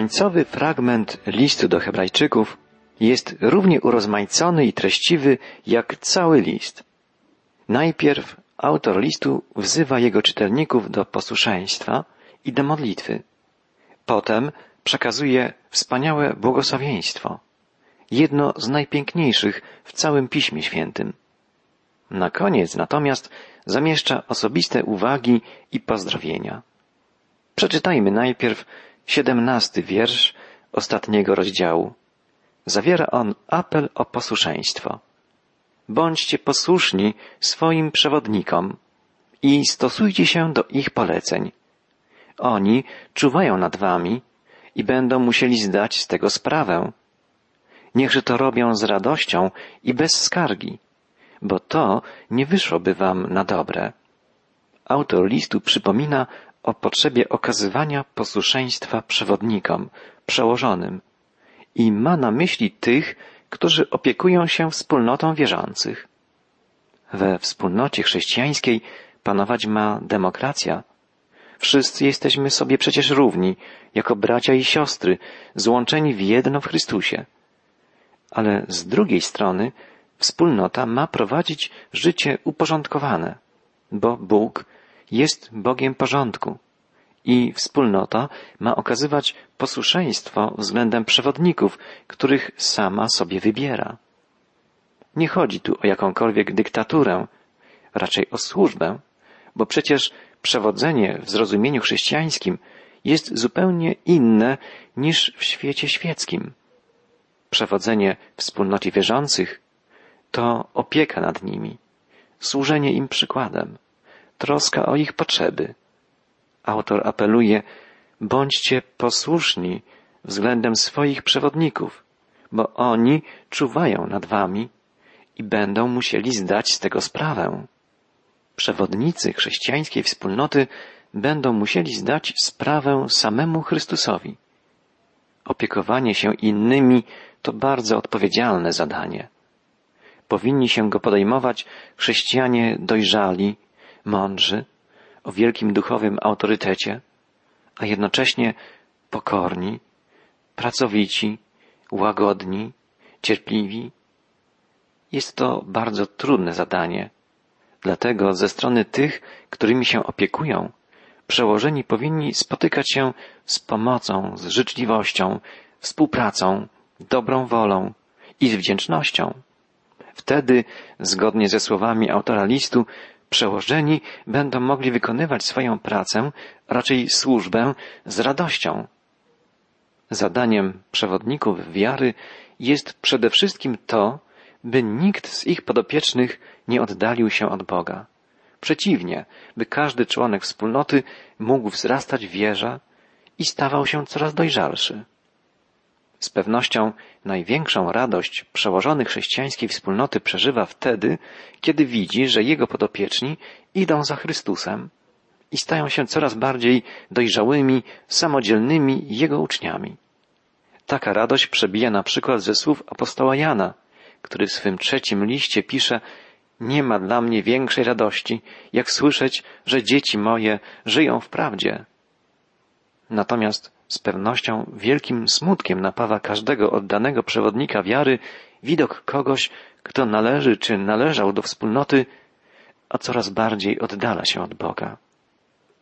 Końcowy fragment listu do Hebrajczyków jest równie urozmaicony i treściwy jak cały list. Najpierw autor listu wzywa jego czytelników do posłuszeństwa i do modlitwy. Potem przekazuje wspaniałe błogosławieństwo, jedno z najpiękniejszych w całym Piśmie Świętym. Na koniec natomiast zamieszcza osobiste uwagi i pozdrowienia. Przeczytajmy najpierw siedemnasty wiersz ostatniego rozdziału. Zawiera on apel o posłuszeństwo. Bądźcie posłuszni swoim przewodnikom i stosujcie się do ich poleceń. Oni czuwają nad wami i będą musieli zdać z tego sprawę. Niechże to robią z radością i bez skargi, bo to nie wyszłoby wam na dobre. Autor listu przypomina o potrzebie okazywania posłuszeństwa przewodnikom, przełożonym i ma na myśli tych, którzy opiekują się wspólnotą wierzących. We wspólnocie chrześcijańskiej panować ma demokracja. Wszyscy jesteśmy sobie przecież równi, jako bracia i siostry, złączeni w jedno w Chrystusie. Ale z drugiej strony wspólnota ma prowadzić życie uporządkowane, bo Bóg jest Bogiem porządku i wspólnota ma okazywać posłuszeństwo względem przewodników, których sama sobie wybiera. Nie chodzi tu o jakąkolwiek dyktaturę, raczej o służbę, bo przecież przewodzenie w zrozumieniu chrześcijańskim jest zupełnie inne niż w świecie świeckim. Przewodzenie wspólnocie wierzących to opieka nad nimi, służenie im przykładem, troska o ich potrzeby. Autor apeluje, bądźcie posłuszni względem swoich przewodników, bo oni czuwają nad wami i będą musieli zdać z tego sprawę. Przewodnicy chrześcijańskiej wspólnoty będą musieli zdać sprawę samemu Chrystusowi. Opiekowanie się innymi to bardzo odpowiedzialne zadanie. Powinni się go podejmować chrześcijanie dojrzali, mądrzy, o wielkim duchowym autorytecie, a jednocześnie pokorni, pracowici, łagodni, cierpliwi. Jest to bardzo trudne zadanie. Dlatego ze strony tych, którymi się opiekują, przełożeni powinni spotykać się z pomocą, z życzliwością, współpracą, dobrą wolą i z wdzięcznością. Wtedy, zgodnie ze słowami autora listu, przełożeni będą mogli wykonywać swoją pracę, raczej służbę z radością. Zadaniem przewodników wiary jest przede wszystkim to, by nikt z ich podopiecznych nie oddalił się od Boga. Przeciwnie, by każdy członek wspólnoty mógł wzrastać w wierze i stawał się coraz dojrzalszy. Z pewnością największą radość przełożony chrześcijańskiej wspólnoty przeżywa wtedy, kiedy widzi, że jego podopieczni idą za Chrystusem i stają się coraz bardziej dojrzałymi, samodzielnymi jego uczniami. Taka radość przebija na przykład ze słów apostoła Jana, który w swym trzecim liście pisze Nie ma dla mnie większej radości, jak słyszeć, że dzieci moje żyją w prawdzie. Natomiast z pewnością wielkim smutkiem napawa każdego oddanego przewodnika wiary widok kogoś, kto należy czy należał do wspólnoty, a coraz bardziej oddala się od Boga.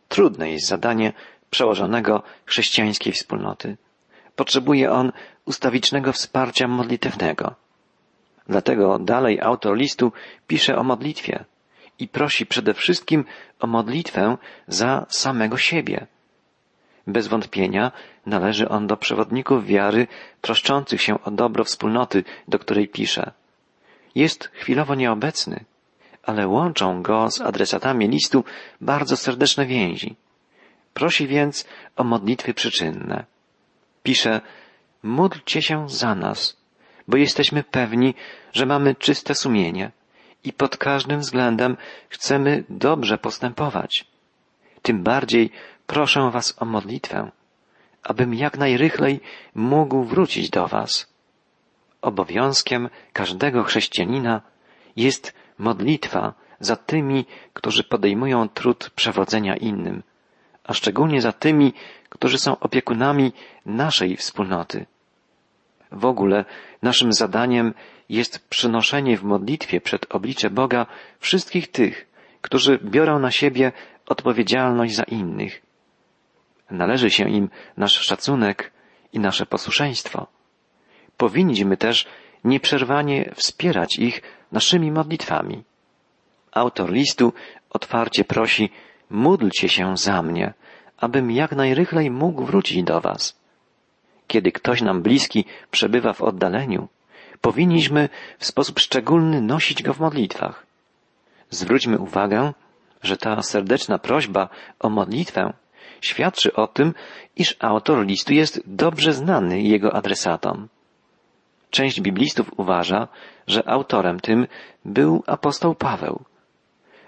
Trudne jest zadanie przełożonego chrześcijańskiej wspólnoty. Potrzebuje on ustawicznego wsparcia modlitewnego. Dlatego dalej autor listu pisze o modlitwie i prosi przede wszystkim o modlitwę za samego siebie bez wątpienia należy on do przewodników wiary troszczących się o dobro wspólnoty, do której pisze. Jest chwilowo nieobecny, ale łączą go z adresatami listu bardzo serdeczne więzi. Prosi więc o modlitwy przyczynne. Pisze, módlcie się za nas, bo jesteśmy pewni, że mamy czyste sumienie i pod każdym względem chcemy dobrze postępować. Tym bardziej proszę Was o modlitwę, abym jak najrychlej mógł wrócić do Was. Obowiązkiem każdego chrześcijanina jest modlitwa za tymi, którzy podejmują trud przewodzenia innym, a szczególnie za tymi, którzy są opiekunami naszej wspólnoty. W ogóle naszym zadaniem jest przynoszenie w modlitwie przed oblicze Boga wszystkich tych, którzy biorą na siebie odpowiedzialność za innych. Należy się im nasz szacunek i nasze posłuszeństwo. Powinniśmy też nieprzerwanie wspierać ich naszymi modlitwami. Autor listu otwarcie prosi, módlcie się za mnie, abym jak najrychlej mógł wrócić do Was. Kiedy ktoś nam bliski przebywa w oddaleniu, powinniśmy w sposób szczególny nosić go w modlitwach. Zwróćmy uwagę, że ta serdeczna prośba o modlitwę świadczy o tym, iż autor listu jest dobrze znany jego adresatom. Część biblistów uważa, że autorem tym był apostoł Paweł.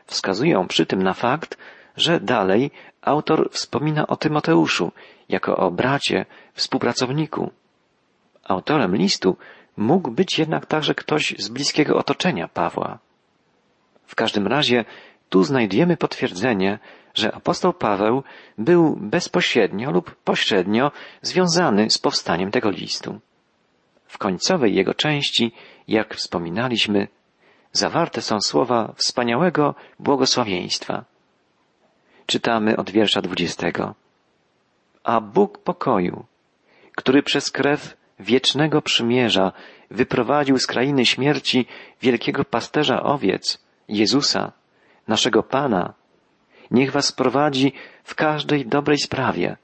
Wskazują przy tym na fakt, że dalej autor wspomina o Tymoteuszu jako o bracie, współpracowniku. Autorem listu mógł być jednak także ktoś z bliskiego otoczenia Pawła. W każdym razie tu znajdujemy potwierdzenie, że apostoł Paweł był bezpośrednio lub pośrednio związany z powstaniem tego listu. W końcowej jego części, jak wspominaliśmy, zawarte są słowa wspaniałego błogosławieństwa. Czytamy od wiersza dwudziestego. A Bóg pokoju, który przez krew wiecznego przymierza wyprowadził z krainy śmierci wielkiego pasterza owiec, Jezusa, naszego Pana, niech was prowadzi w każdej dobrej sprawie,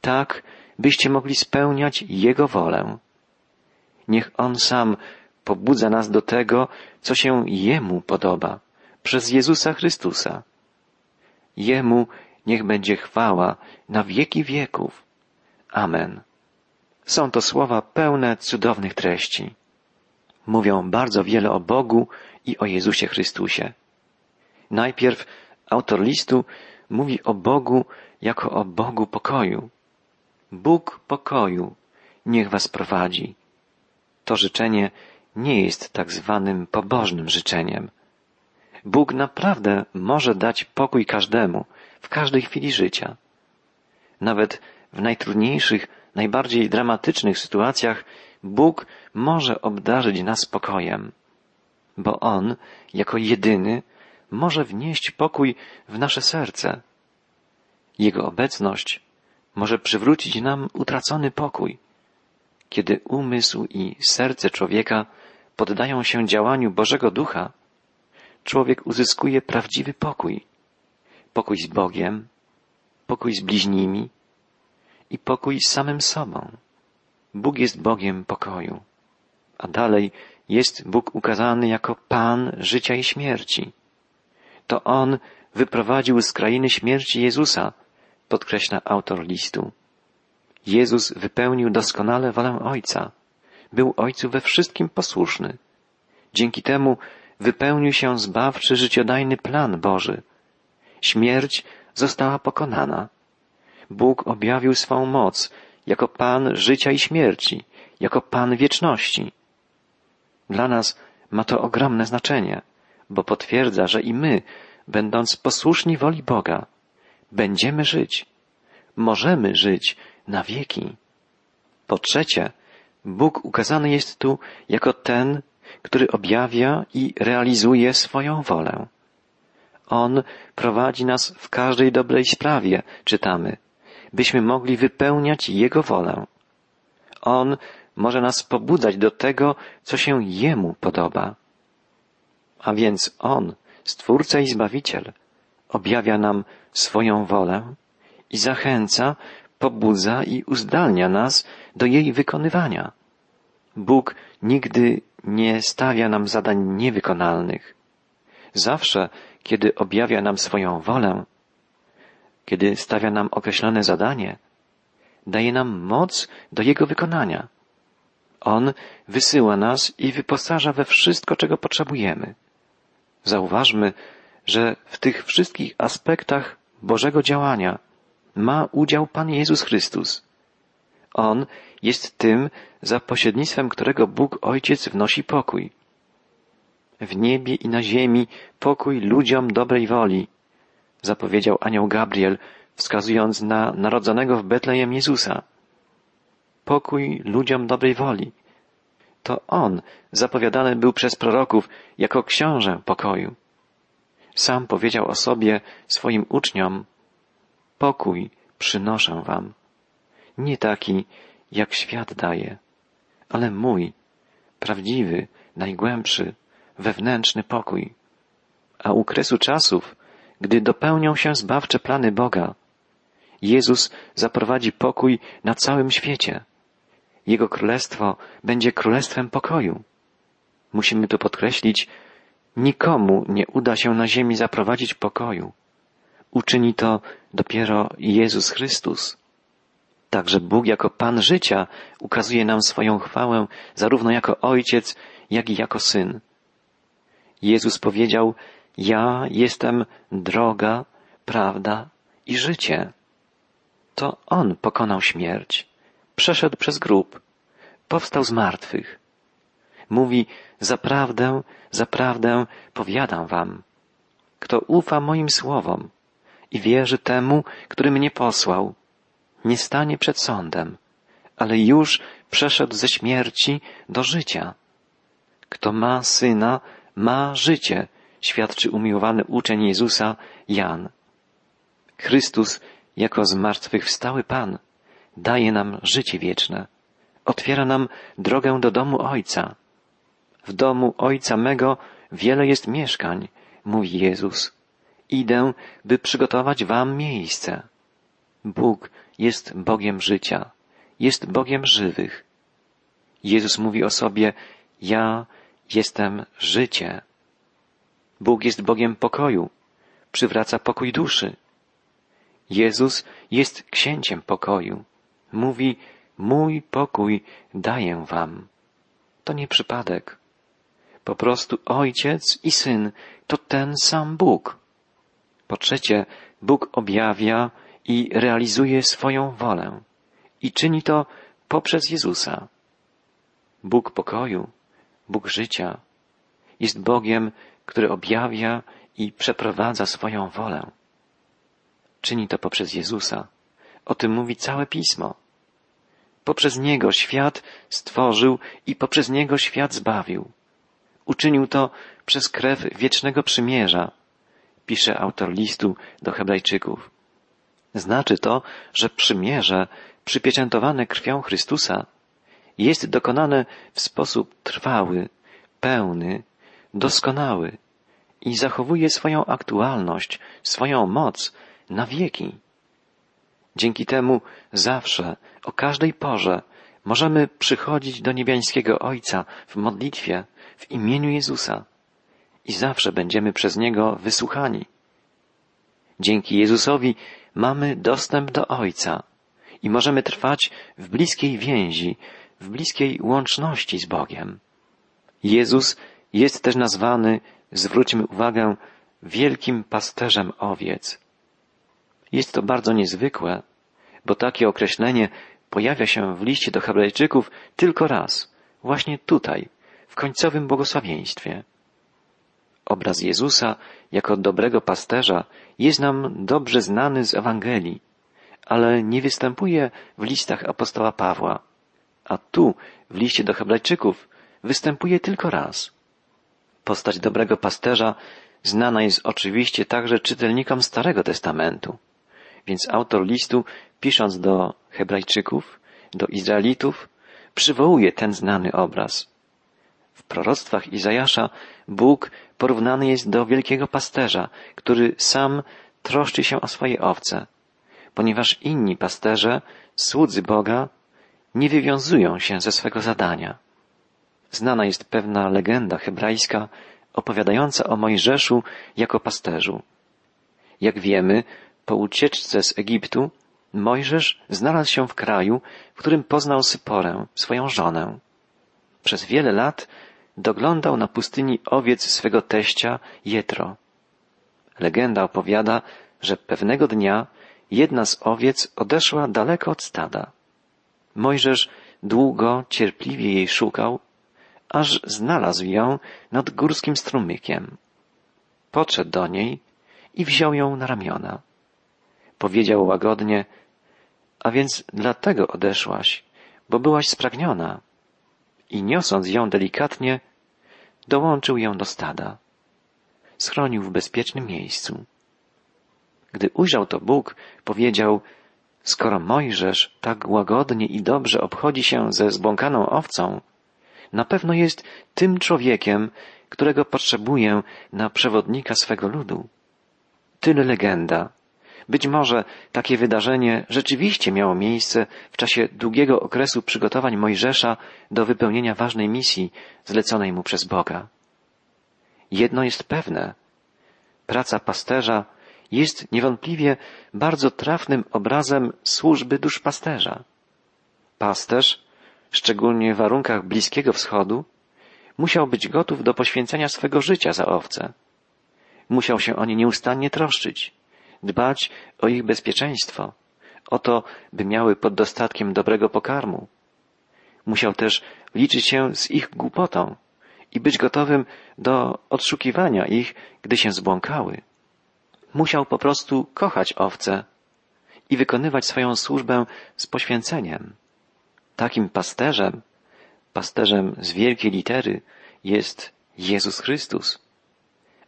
tak byście mogli spełniać Jego wolę. Niech On sam pobudza nas do tego, co się Jemu podoba, przez Jezusa Chrystusa. Jemu niech będzie chwała na wieki wieków. Amen. Są to słowa pełne cudownych treści. Mówią bardzo wiele o Bogu i o Jezusie Chrystusie. Najpierw autor listu mówi o Bogu jako o Bogu pokoju. Bóg pokoju niech was prowadzi. To życzenie nie jest tak zwanym pobożnym życzeniem. Bóg naprawdę może dać pokój każdemu w każdej chwili życia. Nawet w najtrudniejszych, najbardziej dramatycznych sytuacjach Bóg może obdarzyć nas spokojem, bo On, jako jedyny, może wnieść pokój w nasze serce. Jego obecność może przywrócić nam utracony pokój. Kiedy umysł i serce człowieka poddają się działaniu Bożego Ducha, człowiek uzyskuje prawdziwy pokój. Pokój z Bogiem, pokój z bliźnimi i pokój z samym sobą. Bóg jest Bogiem pokoju, a dalej jest Bóg ukazany jako Pan życia i śmierci. To On wyprowadził z krainy śmierci Jezusa, podkreśla autor listu. Jezus wypełnił doskonale wolę Ojca. Był Ojcu we wszystkim posłuszny. Dzięki temu wypełnił się zbawczy, życiodajny plan Boży. Śmierć została pokonana. Bóg objawił swą moc jako Pan życia i śmierci, jako Pan wieczności. Dla nas ma to ogromne znaczenie, bo potwierdza, że i my, będąc posłuszni woli Boga, będziemy żyć, możemy żyć na wieki. Po trzecie, Bóg ukazany jest tu jako ten, który objawia i realizuje swoją wolę. On prowadzi nas w każdej dobrej sprawie, czytamy, byśmy mogli wypełniać Jego wolę. On może nas pobudzać do tego, co się Jemu podoba. A więc On, Stwórca i Zbawiciel, objawia nam swoją wolę i zachęca, pobudza i uzdalnia nas do jej wykonywania. Bóg nigdy nie stawia nam zadań niewykonalnych. Zawsze, kiedy objawia nam swoją wolę, kiedy stawia nam określone zadanie, daje nam moc do jego wykonania. On wysyła nas i wyposaża we wszystko, czego potrzebujemy. Zauważmy, że w tych wszystkich aspektach Bożego działania ma udział Pan Jezus Chrystus. On jest tym, za pośrednictwem którego Bóg Ojciec wnosi pokój. W niebie i na ziemi pokój ludziom dobrej woli, zapowiedział anioł Gabriel wskazując na narodzonego w Betlejem Jezusa. Pokój ludziom dobrej woli. To On zapowiadany był przez proroków jako książę pokoju. Sam powiedział o sobie swoim uczniom, pokój przynoszę wam. Nie taki, jak świat daje, ale mój, prawdziwy, najgłębszy, wewnętrzny pokój. A u kresu czasów, gdy dopełnią się zbawcze plany Boga, Jezus zaprowadzi pokój na całym świecie. Jego królestwo będzie królestwem pokoju. Musimy tu podkreślić, nikomu nie uda się na ziemi zaprowadzić pokoju. Uczyni to dopiero Jezus Chrystus. Także Bóg jako Pan życia ukazuje nam swoją chwałę zarówno jako Ojciec, jak i jako Syn. Jezus powiedział, ja jestem droga, prawda i życie. To On pokonał śmierć, przeszedł przez grób, powstał z martwych. Mówi, zaprawdę, zaprawdę powiadam wam, kto ufa moim słowom i wierzy temu, który mnie posłał, nie stanie przed sądem, ale już przeszedł ze śmierci do życia. Kto ma syna, ma życie, świadczy umiłowany uczeń Jezusa Jan. Chrystus, jako zmartwychwstały Pan, daje nam życie wieczne, otwiera nam drogę do domu Ojca. W domu Ojca mego wiele jest mieszkań, mówi Jezus. Idę, by przygotować wam miejsce. Bóg jest Bogiem życia, jest Bogiem żywych. Jezus mówi o sobie, ja jestem życie. Bóg jest Bogiem pokoju, przywraca pokój duszy. Jezus jest księciem pokoju. Mówi, mój pokój daję wam. To nie przypadek. Po prostu Ojciec i Syn to ten sam Bóg. Po trzecie, Bóg objawia i realizuje swoją wolę i czyni to poprzez Jezusa. Bóg pokoju, Bóg życia jest Bogiem, który objawia i przeprowadza swoją wolę. Czyni to poprzez Jezusa. O tym mówi całe pismo. Poprzez Niego świat stworzył i poprzez Niego świat zbawił. Uczynił to przez krew wiecznego przymierza, pisze autor listu do Hebrajczyków. Znaczy to, że przymierze przypieczętowane krwią Chrystusa jest dokonane w sposób trwały, pełny, doskonały i zachowuje swoją aktualność, swoją moc na wieki. Dzięki temu zawsze, o każdej porze możemy przychodzić do niebiańskiego Ojca w modlitwie w imieniu Jezusa i zawsze będziemy przez Niego wysłuchani. Dzięki Jezusowi mamy dostęp do Ojca i możemy trwać w bliskiej więzi, w bliskiej łączności z Bogiem. Jezus jest też nazwany, zwróćmy uwagę, wielkim pasterzem owiec. Jest to bardzo niezwykłe, bo takie określenie pojawia się w liście do Hebrajczyków tylko raz, właśnie tutaj, w końcowym błogosławieństwie. Obraz Jezusa jako dobrego pasterza jest nam dobrze znany z Ewangelii, ale nie występuje w listach apostoła Pawła, a tu, w liście do Hebrajczyków, występuje tylko raz. Postać dobrego pasterza znana jest oczywiście także czytelnikom Starego Testamentu, więc autor listu, pisząc do Hebrajczyków, do Izraelitów, przywołuje ten znany obraz. W proroctwach Izajasza Bóg porównany jest do wielkiego pasterza, który sam troszczy się o swoje owce, ponieważ inni pasterze, słudzy Boga, nie wywiązują się ze swego zadania. Znana jest pewna legenda hebrajska opowiadająca o Mojżeszu jako pasterzu. Jak wiemy, po ucieczce z Egiptu Mojżesz znalazł się w kraju, w którym poznał Syporę, swoją żonę. Przez wiele lat doglądał na pustyni owiec swego teścia Jetro. Legenda opowiada, że pewnego dnia jedna z owiec odeszła daleko od stada. Mojżesz długo, cierpliwie jej szukał, aż znalazł ją nad górskim strumykiem. Podszedł do niej i wziął ją na ramiona. Powiedział łagodnie, a więc dlatego odeszłaś, bo byłaś spragniona. I niosąc ją delikatnie, dołączył ją do stada. Schronił w bezpiecznym miejscu. Gdy ujrzał to Bóg, powiedział, skoro Mojżesz tak łagodnie i dobrze obchodzi się ze zbłąkaną owcą, na pewno jest tym człowiekiem, którego potrzebuję na przewodnika swego ludu. Tyle legenda. Być może takie wydarzenie rzeczywiście miało miejsce w czasie długiego okresu przygotowań Mojżesza do wypełnienia ważnej misji zleconej mu przez Boga. Jedno jest pewne. Praca pasterza jest niewątpliwie bardzo trafnym obrazem służby duszpasterza. Pasterz, szczególnie w warunkach Bliskiego Wschodu, musiał być gotów do poświęcenia swego życia za owce. Musiał się o nie nieustannie troszczyć, dbać o ich bezpieczeństwo, o to, by miały pod dostatkiem dobrego pokarmu. Musiał też liczyć się z ich głupotą i być gotowym do odszukiwania ich, gdy się zbłąkały. Musiał po prostu kochać owce i wykonywać swoją służbę z poświęceniem. Takim pasterzem, pasterzem z wielkiej litery jest Jezus Chrystus.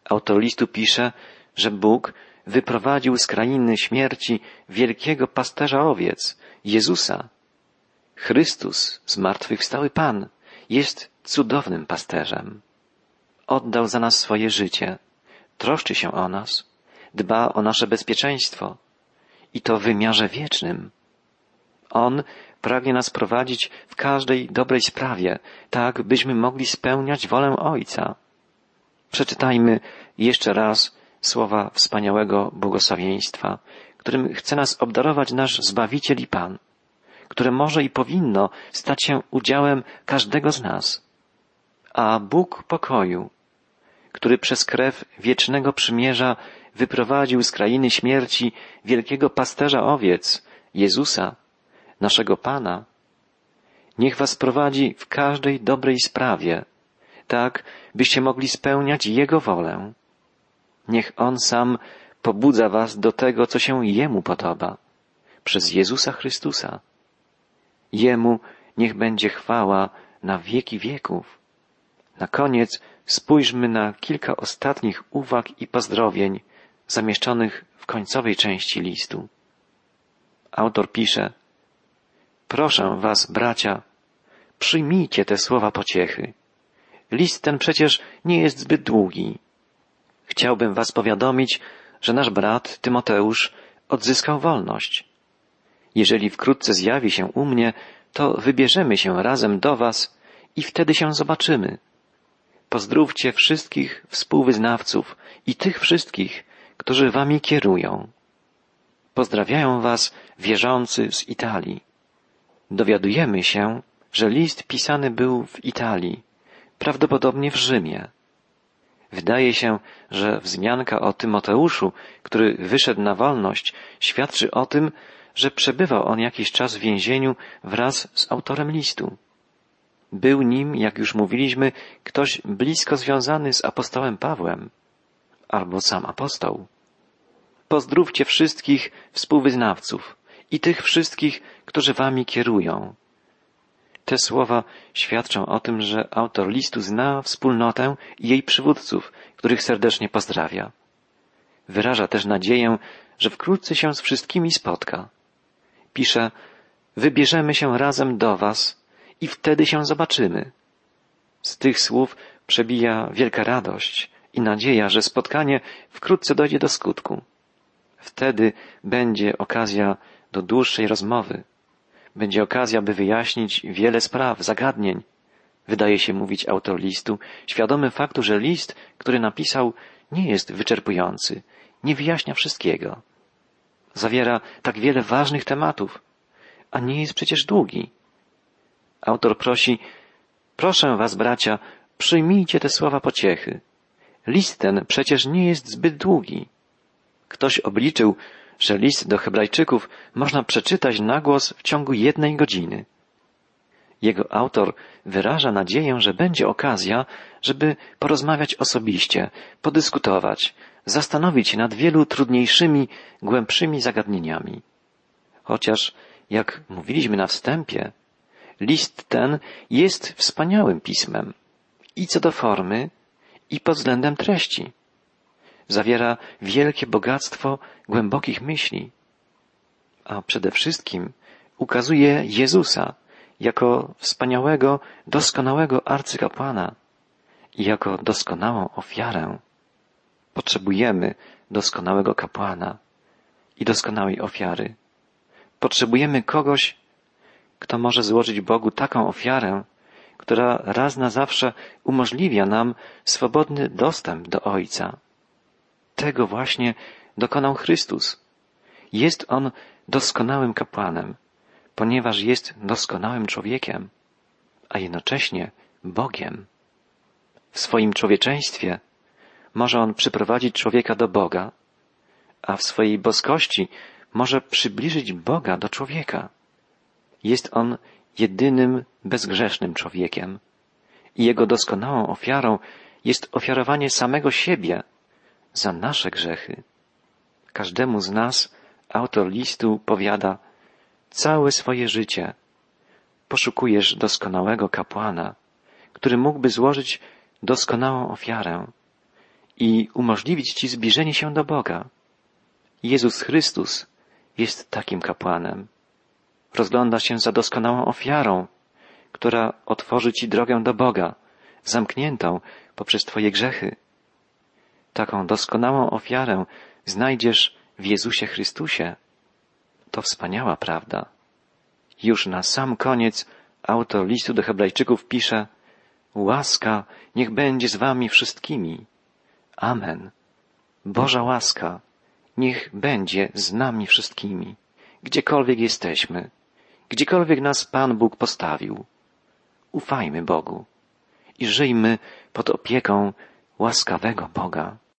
Autor listu pisze, że Bóg wyprowadził z krainy śmierci wielkiego pasterza owiec, Jezusa. Chrystus, zmartwychwstały Pan, jest cudownym pasterzem. Oddał za nas swoje życie, troszczy się o nas, dba o nasze bezpieczeństwo i to w wymiarze wiecznym. On pragnie nas prowadzić w każdej dobrej sprawie, tak byśmy mogli spełniać wolę Ojca. Przeczytajmy jeszcze raz słowa wspaniałego błogosławieństwa, którym chce nas obdarować nasz Zbawiciel i Pan, które może i powinno stać się udziałem każdego z nas. A Bóg pokoju, który przez krew wiecznego przymierza wyprowadził z krainy śmierci wielkiego pasterza owiec, Jezusa, naszego Pana, niech was prowadzi w każdej dobrej sprawie, tak byście mogli spełniać Jego wolę. Niech On sam pobudza was do tego, co się Jemu podoba, przez Jezusa Chrystusa. Jemu niech będzie chwała na wieki wieków. Na koniec spójrzmy na kilka ostatnich uwag i pozdrowień zamieszczonych w końcowej części listu. Autor pisze, Proszę was, bracia, przyjmijcie te słowa pociechy. List ten przecież nie jest zbyt długi. Chciałbym was powiadomić, że nasz brat Tymoteusz odzyskał wolność. Jeżeli wkrótce zjawi się u mnie, to wybierzemy się razem do was i wtedy się zobaczymy. Pozdrówcie wszystkich współwyznawców i tych wszystkich, którzy wami kierują. Pozdrawiają was wierzący z Italii. Dowiadujemy się, że list pisany był w Italii, prawdopodobnie w Rzymie. Wydaje się, że wzmianka o Tymoteuszu, który wyszedł na wolność, świadczy o tym, że przebywał on jakiś czas w więzieniu wraz z autorem listu. Był nim, jak już mówiliśmy, ktoś blisko związany z apostołem Pawłem, albo sam apostoł. Pozdrówcie wszystkich współwyznawców i tych wszystkich, którzy wami kierują. Te słowa świadczą o tym, że autor listu zna wspólnotę i jej przywódców, których serdecznie pozdrawia. Wyraża też nadzieję, że wkrótce się z wszystkimi spotka. Pisze, wybierzemy się razem do Was i wtedy się zobaczymy. Z tych słów przebija wielka radość i nadzieja, że spotkanie wkrótce dojdzie do skutku. Wtedy będzie okazja do dłuższej rozmowy. Będzie okazja, by wyjaśnić wiele spraw, zagadnień. Wydaje się mówić autor listu, świadomy faktu, że list, który napisał, nie jest wyczerpujący, nie wyjaśnia wszystkiego. Zawiera tak wiele ważnych tematów, a nie jest przecież długi. Autor prosi, proszę was, bracia, przyjmijcie te słowa pociechy. List ten przecież nie jest zbyt długi. Ktoś obliczył, że list do Hebrajczyków można przeczytać na głos w ciągu jednej godziny. Jego autor wyraża nadzieję, że będzie okazja, żeby porozmawiać osobiście, podyskutować, zastanowić się nad wielu trudniejszymi, głębszymi zagadnieniami. Chociaż, jak mówiliśmy na wstępie, list ten jest wspaniałym pismem i co do formy, i pod względem treści. Zawiera wielkie bogactwo głębokich myśli, a przede wszystkim ukazuje Jezusa jako wspaniałego, doskonałego arcykapłana i jako doskonałą ofiarę. Potrzebujemy doskonałego kapłana i doskonałej ofiary. Potrzebujemy kogoś, kto może złożyć Bogu taką ofiarę, która raz na zawsze umożliwia nam swobodny dostęp do Ojca. Tego właśnie dokonał Chrystus. Jest On doskonałym kapłanem, ponieważ jest doskonałym człowiekiem, a jednocześnie Bogiem. W swoim człowieczeństwie może On przyprowadzić człowieka do Boga, a w swojej boskości może przybliżyć Boga do człowieka. Jest On jedynym bezgrzesznym człowiekiem i Jego doskonałą ofiarą jest ofiarowanie samego siebie za nasze grzechy. Każdemu z nas autor listu powiada, całe swoje życie poszukujesz doskonałego kapłana, który mógłby złożyć doskonałą ofiarę i umożliwić Ci zbliżenie się do Boga. Jezus Chrystus jest takim kapłanem. Rozgląda się za doskonałą ofiarą, która otworzy Ci drogę do Boga, zamkniętą poprzez Twoje grzechy. Taką doskonałą ofiarę znajdziesz w Jezusie Chrystusie. To wspaniała prawda. Już na sam koniec autor listu do Hebrajczyków pisze Łaska niech będzie z wami wszystkimi. Amen. Boża łaska niech będzie z nami wszystkimi, gdziekolwiek jesteśmy, gdziekolwiek nas Pan Bóg postawił. Ufajmy Bogu i żyjmy pod opieką łaskawego Boga.